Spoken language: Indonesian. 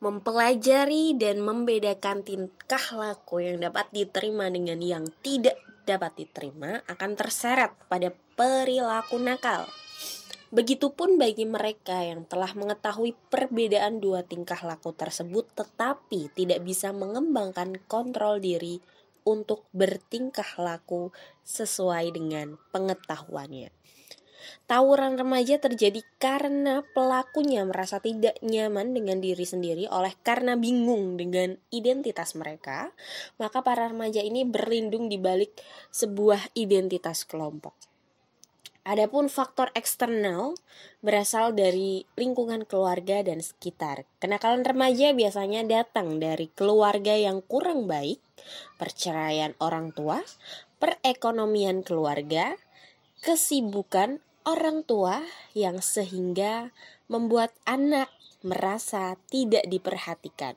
mempelajari dan membedakan tingkah laku yang dapat diterima dengan yang tidak dapat diterima akan terseret pada perilaku nakal. Begitupun bagi mereka yang telah mengetahui perbedaan dua tingkah laku tersebut tetapi tidak bisa mengembangkan kontrol diri untuk bertingkah laku sesuai dengan pengetahuannya. Tawuran remaja terjadi karena pelakunya merasa tidak nyaman dengan diri sendiri oleh karena bingung dengan identitas mereka, maka para remaja ini berlindung di balik sebuah identitas kelompok. Adapun faktor eksternal berasal dari lingkungan keluarga dan sekitar. Kenakalan remaja biasanya datang dari keluarga yang kurang baik, perceraian orang tua, perekonomian keluarga, kesibukan orang tua yang sehingga membuat anak merasa tidak diperhatikan.